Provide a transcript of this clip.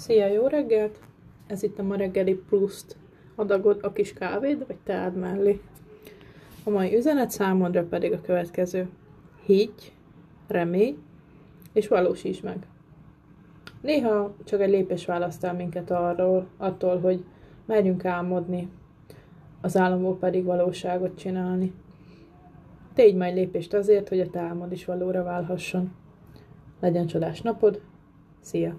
Szia, jó reggelt! Ez itt a ma reggeli pluszt. Adagod a kis kávéd, vagy teád mellé. A mai üzenet számodra pedig a következő. Higgy, remélj, és valósíts meg. Néha csak egy lépés választ el minket arról, attól, hogy merjünk álmodni, az álomból pedig valóságot csinálni. Tégy majd lépést azért, hogy a te álmod is valóra válhasson. Legyen csodás napod! Szia!